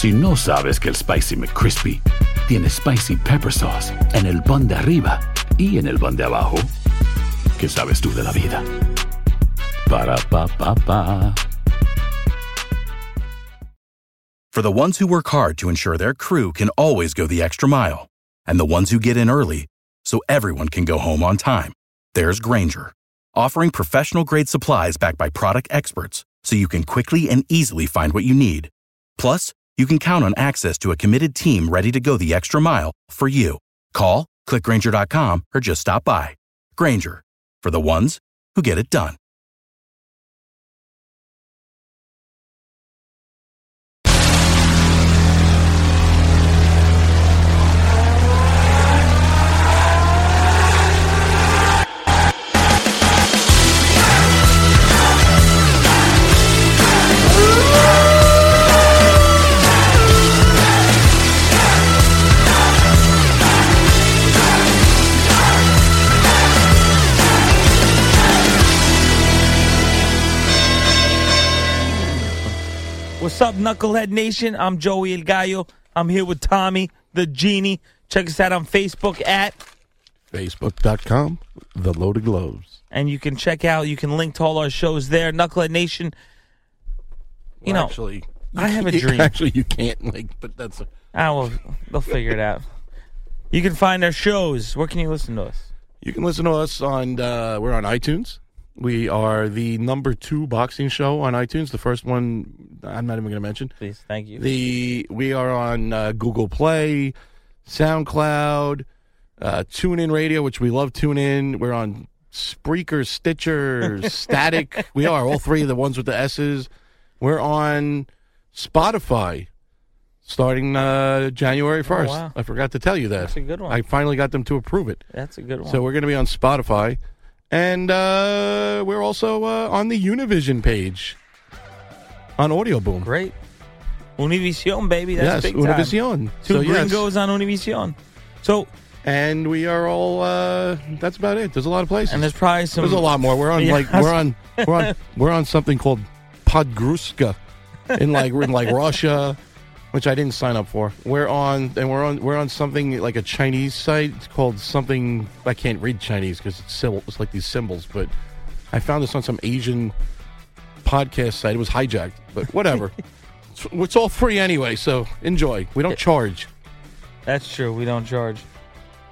Si no sabes que el Spicy McCrispy tiene Spicy Pepper Sauce en el pan de arriba y en el pan de abajo, ¿qué sabes tú de la vida? Para, pa, pa, pa. For the ones who work hard to ensure their crew can always go the extra mile, and the ones who get in early so everyone can go home on time, there's Grainger, offering professional grade supplies backed by product experts so you can quickly and easily find what you need. Plus, you can count on access to a committed team ready to go the extra mile for you. Call, clickgrainger.com, or just stop by. Grainger, for the ones who get it done. What's up, Knucklehead Nation? I'm Joey El Gallo. I'm here with Tommy, the genie. Check us out on Facebook at, Facebook.com, The Loaded Gloves. and you can check out, you can link to all our shows there. Knucklehead Nation. You know, actually, I have a dream. Actually, you can't, like, but that's. A, Ah, well, they'll figure it out. You can find our shows. Where can you listen to us? you can listen to us on, uh, we're on iTunes. We are the number two boxing show on iTunes. The first one, I'm not even going to mention. Please, thank you. The We are on uh, Google Play, SoundCloud, uh, TuneIn Radio, which we love TuneIn. We're on Spreaker, Stitcher, Static. We are all three of the ones with the S's. We're on Spotify starting uh, January 1st. wow. I forgot to tell you that. That's a good one. I finally got them to approve it. That's a good one. So we're going to be on Spotify. And uh, we're also uh, on the Univision page on Audio Boom. Great. Univision, baby. That's yes, big time. Univision. Two So, yes. gringos on Univision. So, and we are all. Uh, that's about it. There's a lot of places. and there's probably some. There's a lot more. We're on Yeah. like we're on we're on we're on something called Podgruska in like in like Russia, which I didn't sign up for. We're on and we're on we're on something like a Chinese site It's called something I can't read Chinese because it's it's like these symbols. But I found this on some Asian podcast site. It was hijacked, but whatever. it's, it's all free anyway, so enjoy. We don't charge. That's true. We don't charge.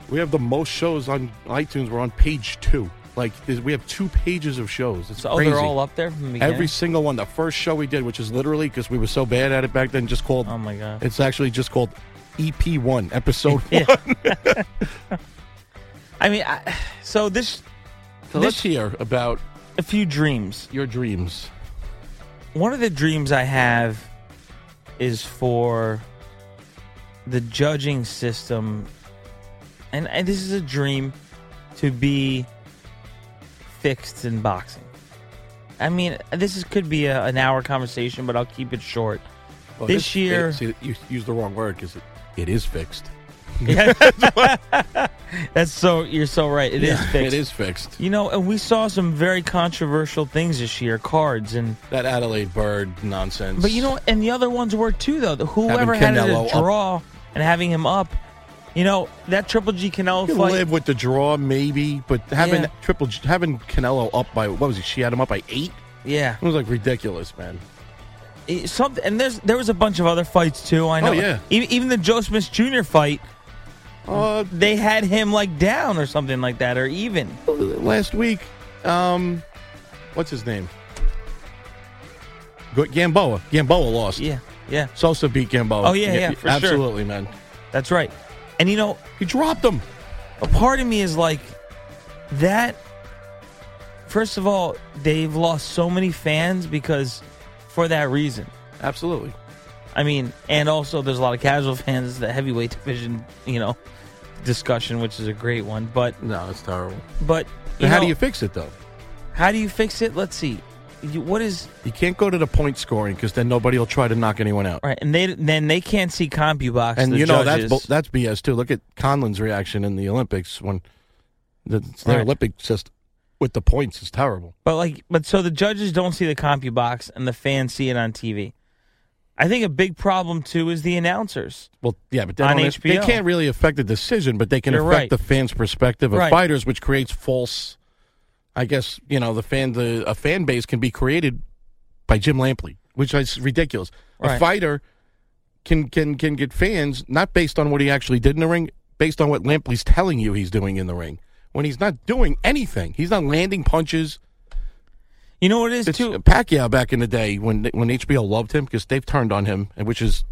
We have the most shows on iTunes. We're on page two. Like we have two pages of shows. It's So, oh, they're all up there from the? Every single one. The first show we did, which is literally because we were so bad at it back then, just called. Oh, my God. It's actually just called EP one, episode one. I mean, I, so this, So let's hear about a few dreams. your dreams. One of the dreams I have is for the judging system, and, and this is a dream to be fixed in boxing. I mean, this is, could be a, an hour conversation, but I'll keep it short. Well, this year, see, you used the wrong word because it, it is fixed. That's so you're so right. It is Yeah, fixed. It is fixed. You know, and we saw some very controversial things this year, cards and That Adelaide Byrd nonsense. but you know, and the other ones were too though. Whoever had it Canelo up. draw and having him up, you know, that Triple G Canelo You can fight. live with the draw, maybe, but having Yeah. Triple G, having Canelo up by what was he? She had him up by eight. Yeah, It was like ridiculous, man. something, and there's there was a bunch of other fights too. I oh, know. Oh, yeah. Even, even the Joe Smith Jr. fight, Uh, they had him like down or something like that, or even. last week, um, what's his name? Gamboa. Gamboa lost. Yeah, yeah, Sosa beat Gamboa. Oh, yeah, yeah, for sure. absolutely, man. that's right. And you know, He dropped him. a part of me is like that. First of all, they've lost so many fans because for that reason. Absolutely. I mean, and also there's a lot of casual fans. The heavyweight division, you know, discussion, which is a great one. But No, it's terrible. but But how know, do you fix it though? how do you fix it? Let's see. You, what is You can't go to the point scoring because then nobody will try to knock anyone out. right? And they then they can't see CompuBox. And the you know judges. that's that's BS too. Look at Conlan's reaction in the Olympics when the, their Right. Olympic system with the points is terrible. But like, but so the judges don't see the CompuBox, and the fans see it on TV. I think a big problem too is the announcers. Well, yeah, but they, On don't- they can't really affect the decision, but they can You're affect right. the fans' perspective of Right. fighters, which creates false. I guess you know the fan the a fan base can be created by Jim Lampley, which is ridiculous. A fighter can can can get fans not based on what he actually did in the ring, based on what Lampley's telling you he's doing in the ring. When he's not doing anything, he's not landing punches. You know what it is It's too. Pacquiao back in the day when when HBO loved him because they've turned on him, which is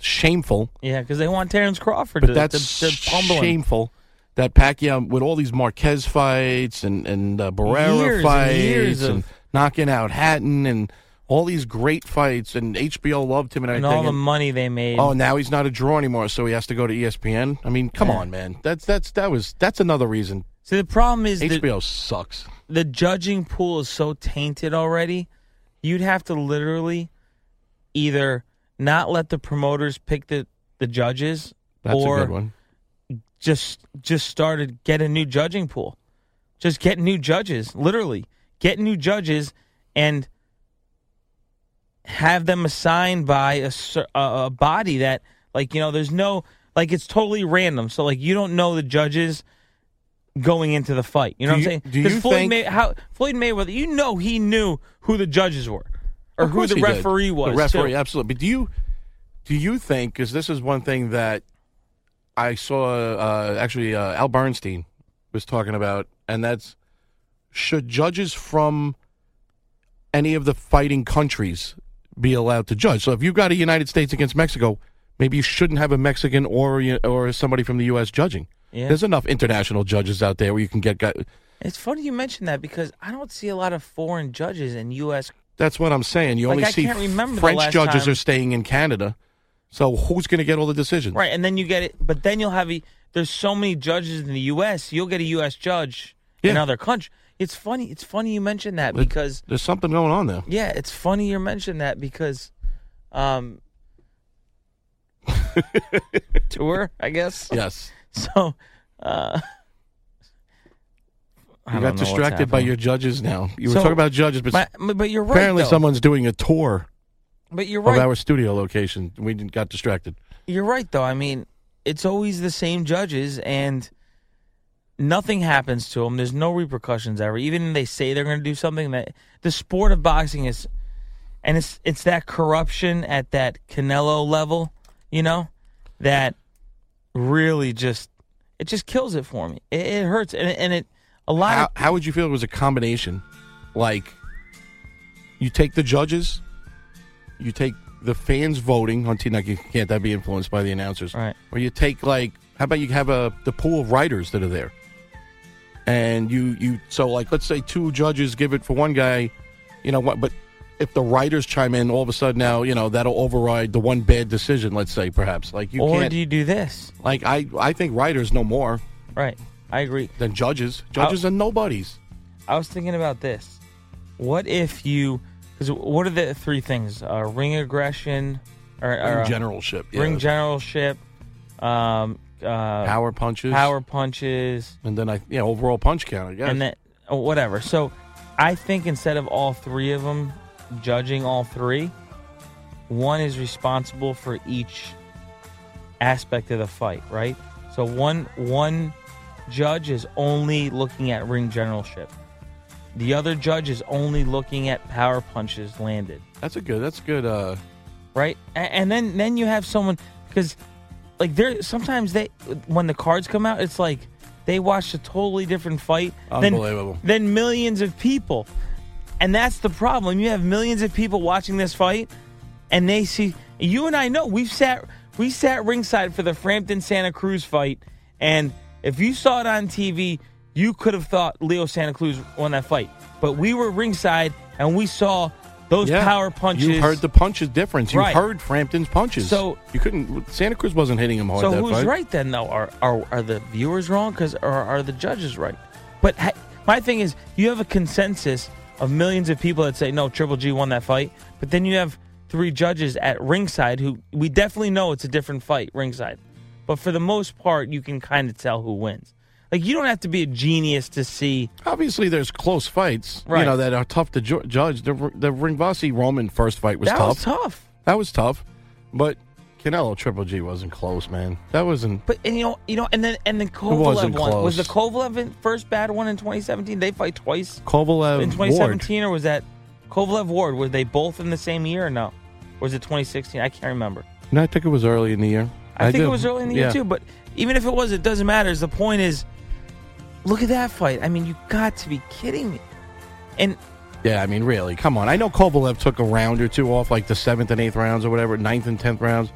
shameful. Yeah, because they want Terrence Crawford But to, that's to, to shameful that Pacquiao with all these Marquez fights and and uh, Barrera Years and fights of- and knocking out Hatton and all these great fights and HBO loved him and and everything. all the and- money they made. oh, now he's not a draw anymore, so he has to go to ESPN. I mean, come Yeah. on, man. That's that's that was that's another reason. See, the problem is HBO sucks. the judging pool is so tainted already. You'd have to literally either not let the promoters pick the, the judges, That's or a good one. just just started get a new judging pool. Just get new judges, literally get new judges, and have them assigned by a, a, a body that, like you know, there's no like it's totally random. So like you don't know the judges going into the fight. You know what I'm saying? do you Floyd think- May, how Floyd Mayweather, you know, he knew who the judges were or who the he did. referee was. The referee, too. absolutely. But do you do you think? Because this is one thing that I saw. Uh, actually, uh, Al Bernstein was talking about, and that's should judges from any of the fighting countries be allowed to judge? So if you've got a United States against Mexico, maybe you shouldn't have a Mexican or or somebody from the U.S. judging. Yeah. There's enough international judges out there where you can get. guy- It's funny you mentioned that because I don't see a lot of foreign judges in U.S. That's what I'm saying. You Like, only I see can't remember French judges time- are staying in Canada. So who's going to get all the decisions? Right, and then you get it, but then you'll have a, there's so many judges in the U.S. You'll get a U.S. judge in Yeah. other countries. It's funny. It's funny you mentioned that because There's something going on there. yeah, it's funny you mentioned that because, um, tour I guess. Yes. So, uh, I You don't got what's distracted by happening. your judges now. You were So- talking about judges, but But, but you're right. apparently though. someone's doing a tour But you're of right. our studio location. We didn't- got distracted. You're right, though. I mean, it's always the same judges, and nothing happens to them. There's no repercussions ever. Even they say they're going to do something, that the sport of boxing is, and it's it's that corruption at that Canelo level, you know, that really just it just kills it for me. It, it hurts, and it, and it a lot. How, of, how would you feel it was a combination? Like, you take the judges, you take the fans voting on team. Like, you can't that be influenced by the announcers? Right. Or you take like, how about you have a the pool of writers that are there, and you you so like let's say two judges give it for one guy, you know what? But if the writers chime in, all of a sudden now you know that'll override the one bad decision. Let's say perhaps like you or can't do you do this? like I I think writers know more Right. I agree. than judges. Judges are nobodies. I was thinking about this. What if you? Because what are the three things? Uh, ring aggression, or, or uh, generalship. Yeah. ring generalship, um, uh, power punches, power punches, and then I yeah overall punch count. I guess. and then oh, whatever. So, I think instead of all three of them judging all three, one is responsible for each aspect of the fight. Right. So one one judge is only looking at ring generalship. the other judge is only looking at power punches landed. That's a good. That's good. Uh, right? A- And then then you have someone because like there sometimes they when the cards come out, it's like they watched a totally different fight than than millions of people, and that's the problem. You have millions of people watching this fight, and they see you and I know we've sat we sat ringside for the Frampton Santa Cruz fight, and if you saw it on TV, you could have thought Leo Santa Cruz won that fight, but we were ringside and we saw. Those yeah. power punches. You heard the punches difference. You Right. heard Frampton's punches. So- you couldn't. Santa Cruz wasn't hitting him hard. So who's fight. right then? Though are are, are the viewers wrong? Because or are the judges right? But ha- my thing is, you have a consensus of millions of people that say no, Triple G won that fight. But then you have three judges at ringside who we definitely know it's a different fight ringside. But for the most part, you can kind of tell who wins. Like you don't have to be a genius to see. Obviously, there's close fights. Right. You know that are tough to ju- judge. The the Rungvisai Roman first fight was tough. that tough. was tough. That was tough, but Canelo Triple G wasn't close, man. That wasn't. But and you know, you know, and then and then Kovalev wasn't won. Was the close. Kovalev first bad one in 2017? They fight twice. Kovalev in Ward. 2017 or was that Kovalev Ward? Were they both in the same year or no? Or was it 2016? I can't remember. No, I think it was early in the year. I, think do. it was early in the year too. But even if it was, it doesn't matter. The point is, look at that fight. I mean, you got to be kidding me. And Yeah, I mean, really, come on. I know Kovalev took a round or two off, like the seventh and eighth rounds or whatever, ninth and tenth rounds.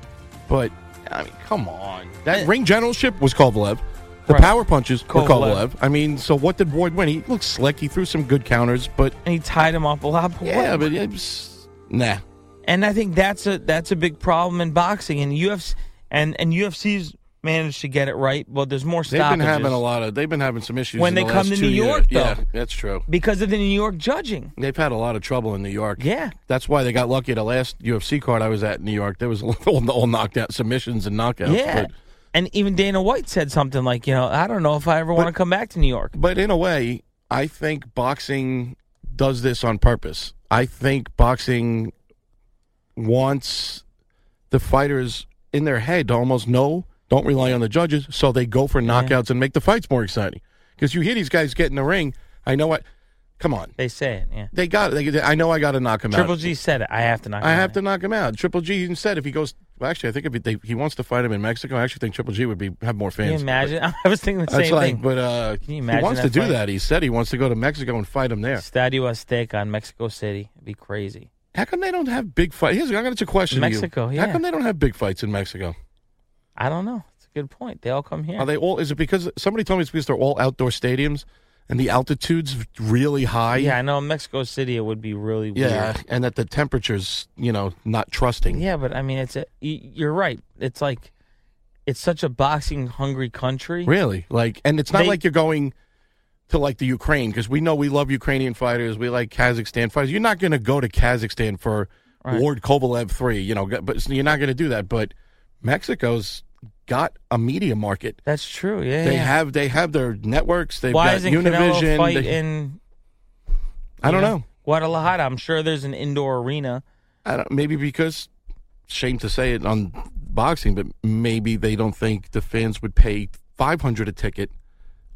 But I mean, come on. That ring generalship was Kovalev. The Right. power punches were Kovalev. Kovalev. I mean, so what did Boyd win? He looked slick. He threw some good counters, but and he tied him up a lot. But yeah, but it was, nah. and I think that's a that's a big problem in boxing. And UFC and and UFC's managed to get it right. Well, there's more They've been having a lot of. They've been having some issues When they the come to New years. York, though. Yeah, that's true. because of the New York judging. They've had a lot of trouble in New York. Yeah. That's why they got lucky. The last UFC card I was at in New York, there was all, all knocked out submissions and knockouts. Yeah. But, and even Dana White said something like, you know, I don't know if I ever want to come back to New York. but in a way, I think boxing does this on purpose. I think boxing wants the fighters in their head to almost know, don't rely on the judges, so they go for knockouts and make the fights more exciting. Because you hear these guys get in the ring, I know what. Come on, They say it, yeah. they got. They, I know I got to knock him out. Triple out. G said it. I have to knock I him have out. to knock him out. Triple G even said if he goes. Well, actually, I think if he, they, he wants to fight him in Mexico, I actually think Triple G would be have more Can you fans. imagine? I was thinking the That's same like, thing. but uh, Can you imagine? he imagine wants that to do fight? that. He said he wants to go to Mexico and fight him there. Stadio Azteca on Mexico City. It'd be crazy. How come they don't have big fights? Here's I got a question. to you. Mexico, How come they don't have big fights in Mexico? I don't know. It's a good point. They all come here. Are they all? Is it because somebody told me it's because they're all outdoor stadiums and the altitude's really high? yeah, I know. Mexico City, it would be really Yeah, weird. and that the temperature's you know not trusting. Yeah, but I mean, it's a. You're right. It's like, it's such a boxing hungry country. Really? Like, and it's not They- like you're going to like the Ukraine because we know we love Ukrainian fighters. We like Kazakhstan fighters. You're not going to go to Kazakhstan for Right. Ward Kovalev three, you know, but you're not going to do that. But Mexico's got a media market. That's true. Yeah. They yeah. have they have their networks. They've Why got isn't Canelo Univision. fight they- in? I don't you know. Guadalajara. I'm sure there's an indoor arena. I don't, maybe because shame to say it on boxing, but maybe they don't think the fans would pay five hundred a ticket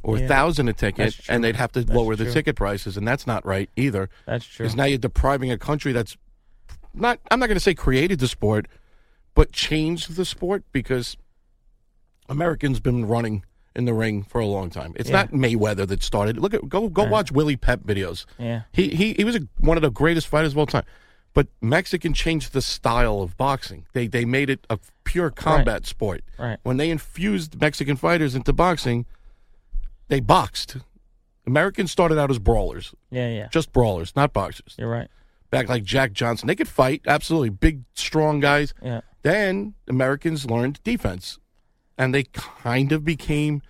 or Yeah. thousand a ticket, and they'd have to That's lower the ticket prices, and that's not right either. That's true. Because now you're depriving a country that's not. I'm not going to say created the sport, but changed the sport because Americans been running in the ring for a long time. It's Yeah. not Mayweather that started. Look at go go Right. watch Willie Pep videos. Yeah. He he he was a, one of the greatest fighters of all time. But Mexican changed the style of boxing. They they made it a pure combat sport. Right. When they infused Mexican fighters into boxing, they boxed. Americans started out as brawlers, Yeah. Yeah. just brawlers, not boxers. You're right. Back like Jack Johnson, they could fight, absolutely, big, strong guys. Yeah. Then Americans learned defense, and they kind of became,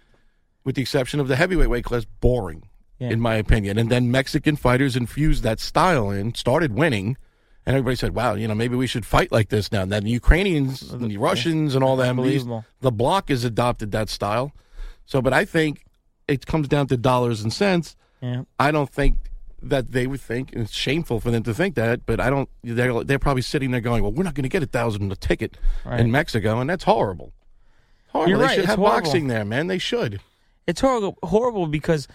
with the exception of the heavyweight weight class, boring, Yeah. in my opinion. And then Mexican fighters infused that style in, started winning, and everybody said, "Wow, you know, maybe we should fight like this now." And then the Ukrainians, and the Russians, and all Unbelievable. the block has adopted that style. So, but I think it comes down to dollars and cents. Yeah. I don't think that they would think, and it's shameful for them to think that, but I don't. They're they're probably sitting there going, "Well, we're not going to get a thousand a ticket Right. in Mexico," and that's horrible. Horrible. You're they right, should it's have horrible. boxing there, man. They should. It's horrible, horrible because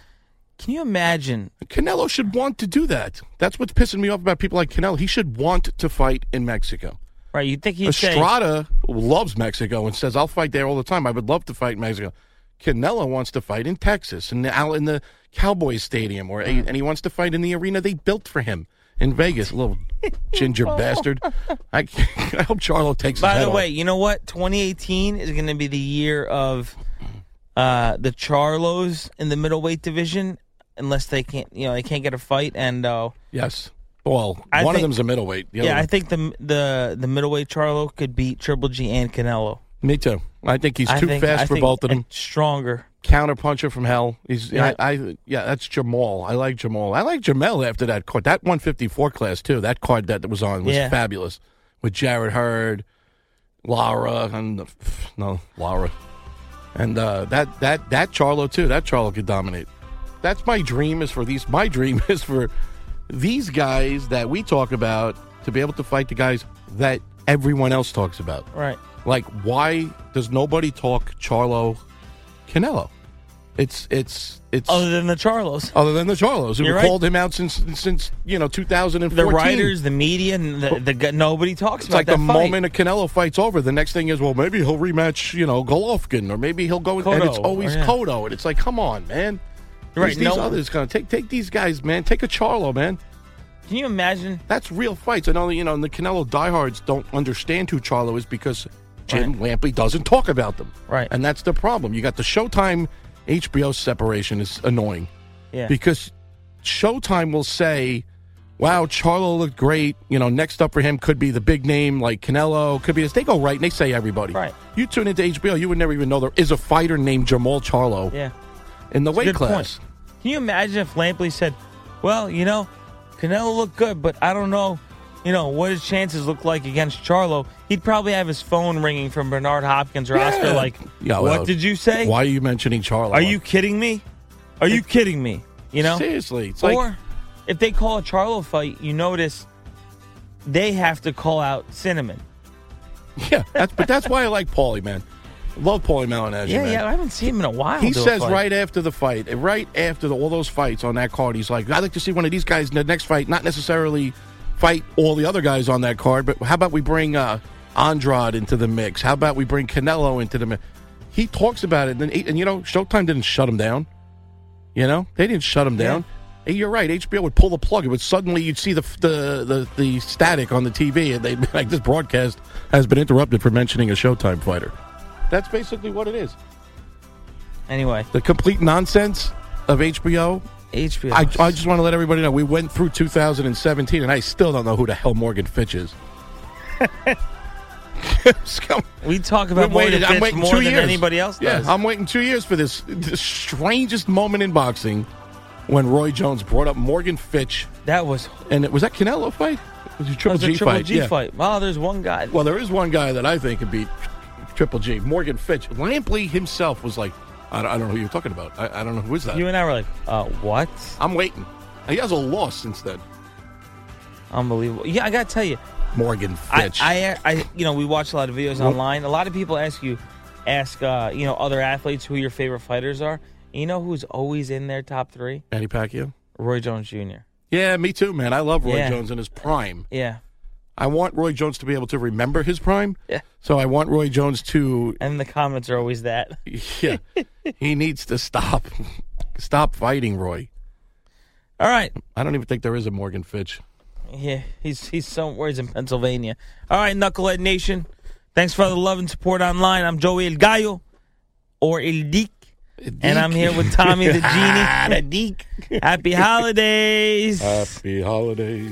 Can you imagine? Canelo should want to do that. That's what's pissing me off about people like Canelo. He should want to fight in Mexico. Right? You think say, Estrada loves Mexico and says, "I'll fight there all the time. I would love to fight in Mexico." Canelo wants to fight in Texas and out in the Cowboys Stadium, or and he wants to fight in the arena they built for him in Vegas. Little ginger bastard. I, I hope Charlo takes. By his head the off. way, you know what? 2018 is going to be the year of uh, the Charlos in the middleweight division, unless they can't, you know, they can't get a fight. And uh, yes. Well, I one of think- them's a middleweight. The other yeah, I think the the the middleweight Charlo could beat Triple G and Canelo. Me too. I think he's I too think- fast I for both of them. Stronger. counter puncher from hell. He's Yeah. I, I yeah, that's Jamal. I like Jamal. I like Jamel after that card. That 154 class too. That card that was on was Yeah. fabulous with Jarrett Hurd, Lara, and the, no Lara, and uh, that that that Charlo too. That Charlo could dominate. That's my dream. Is for these. My dream is for these guys that we talk about to be able to fight the guys that everyone else talks about. Right. Like, why does nobody talk Charlo Canelo? It's it's it's Other than the Charlos. other than the Charlos who right. called him out since since you know 2014. The writers, the media, and the, the nobody talks It's about like the fight. moment a Canelo fight's over, the next thing is, well, maybe he'll rematch, you know, Golovkin, or maybe he'll go, and it's always yeah. Cotto, and it's like, come on, man. Right, These, these no- others gonna take take these guys, man. Take a Charlo, man. Can you imagine? That's real fights. And only you know, and the Canelo diehards don't understand who Charlo is because Jim Lampley doesn't talk about them. Right. And that's the problem. You got the Showtime HBO separation is annoying Yeah. because Showtime will say, "Wow, Charlo looked great." You know, next up for him could be the big name like Canelo. Could be this. They go right and they say everybody. Right. You tune into HBO, you would never even know there is a fighter named Jermall Charlo yeah. in the weight Good class. point. Can you imagine if Lampley said, "Well, you know, Canelo looked good, but I don't know, you know, what his chances look like against Charlo." He'd probably have his phone ringing from Bernard Hopkins or Oscar, like, Yeah, "What did you say? Why are you mentioning Charlo? Are you kidding me? Are you kidding me? You know?" seriously? It's like or if they call a Charlo fight, you notice they have to call out Cinnamon. Yeah, that's, but that's why I like Paulie, man. Love Paulie Malignaggi, Yeah, man. yeah, I haven't seen him in a while. He says right after the fight, right after the, all those fights on that card, he's like, I'd like to see one of these guys in the next fight, not necessarily fight all the other guys on that card, but how about we bring uh, Andrade into the mix? How about we bring Canelo into the mix? He talks about it, and, then, and you know, Showtime didn't shut him down. You know, they didn't shut him down. Hey, you're right. HBO would pull the plug. It would suddenly you'd see the the the, the static on the TV, and they'd be like, "This broadcast has been interrupted for mentioning a Showtime fighter." That's basically what it is. Anyway, The complete nonsense of HBO. HBO. I, I just want to let everybody know we went through 2017, and I still don't know who the hell Morgan Fitch is. We talk about We more, waited- than I'm waiting more two than years. anybody else Yeah. I'm waiting two years for this the strangest moment in boxing when Roy Jones brought up Morgan Fitch, that was, and it was that Canelo fight. It was a Triple was a G Triple fight. G yeah. fight. Well, there's one guy. Well, there is one guy that I think could beat Triple G, Morgan Fitch. Lampley himself was like, I don't, I don't know who you're talking about. I, I don't know who is that. You and I were like, uh, what? I'm waiting. He has a loss since then. Unbelievable. Yeah, I gotta tell you, Morgan I, Fitch. I, I, you know, we watch a lot of videos online. A lot of people ask you, ask, uh, you know, other athletes who your favorite fighters are. You know who's always in their top three? Manny Pacquiao. Roy Jones Jr. Yeah, me too, man. I love Roy Yeah. Jones in his prime. Yeah, I want Roy Jones to be able to remember his prime. Yeah. So I want Roy Jones to, and the comments are always that. yeah, he needs to stop, stop fighting Roy. All right. I don't even think there is a Morgan Fitch. Yeah, he's he's somewhere he's in Pennsylvania. All right, Knucklehead Nation. Thanks for all the love and support online. I'm Joey El Gallo or El Deek. And I'm here with Tommy the Genie. the Deke. Happy holidays. Happy holidays.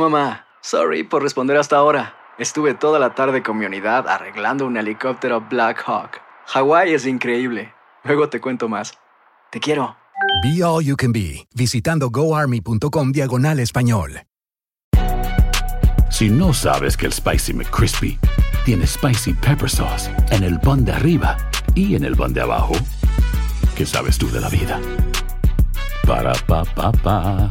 mamá. Sorry por responder hasta ahora. Estuve toda la tarde con mi unidad arreglando un helicóptero Black Hawk. Hawái es increíble. Luego te cuento más. Te quiero. Be All You Can Be, visitando goarmy.com diagonal español. Si no sabes que el Spicy McCrispy tiene Spicy Pepper Sauce en el pan de arriba y en el pan de abajo, ¿qué sabes tú de la vida? Para, pa, pa, pa.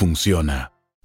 funciona.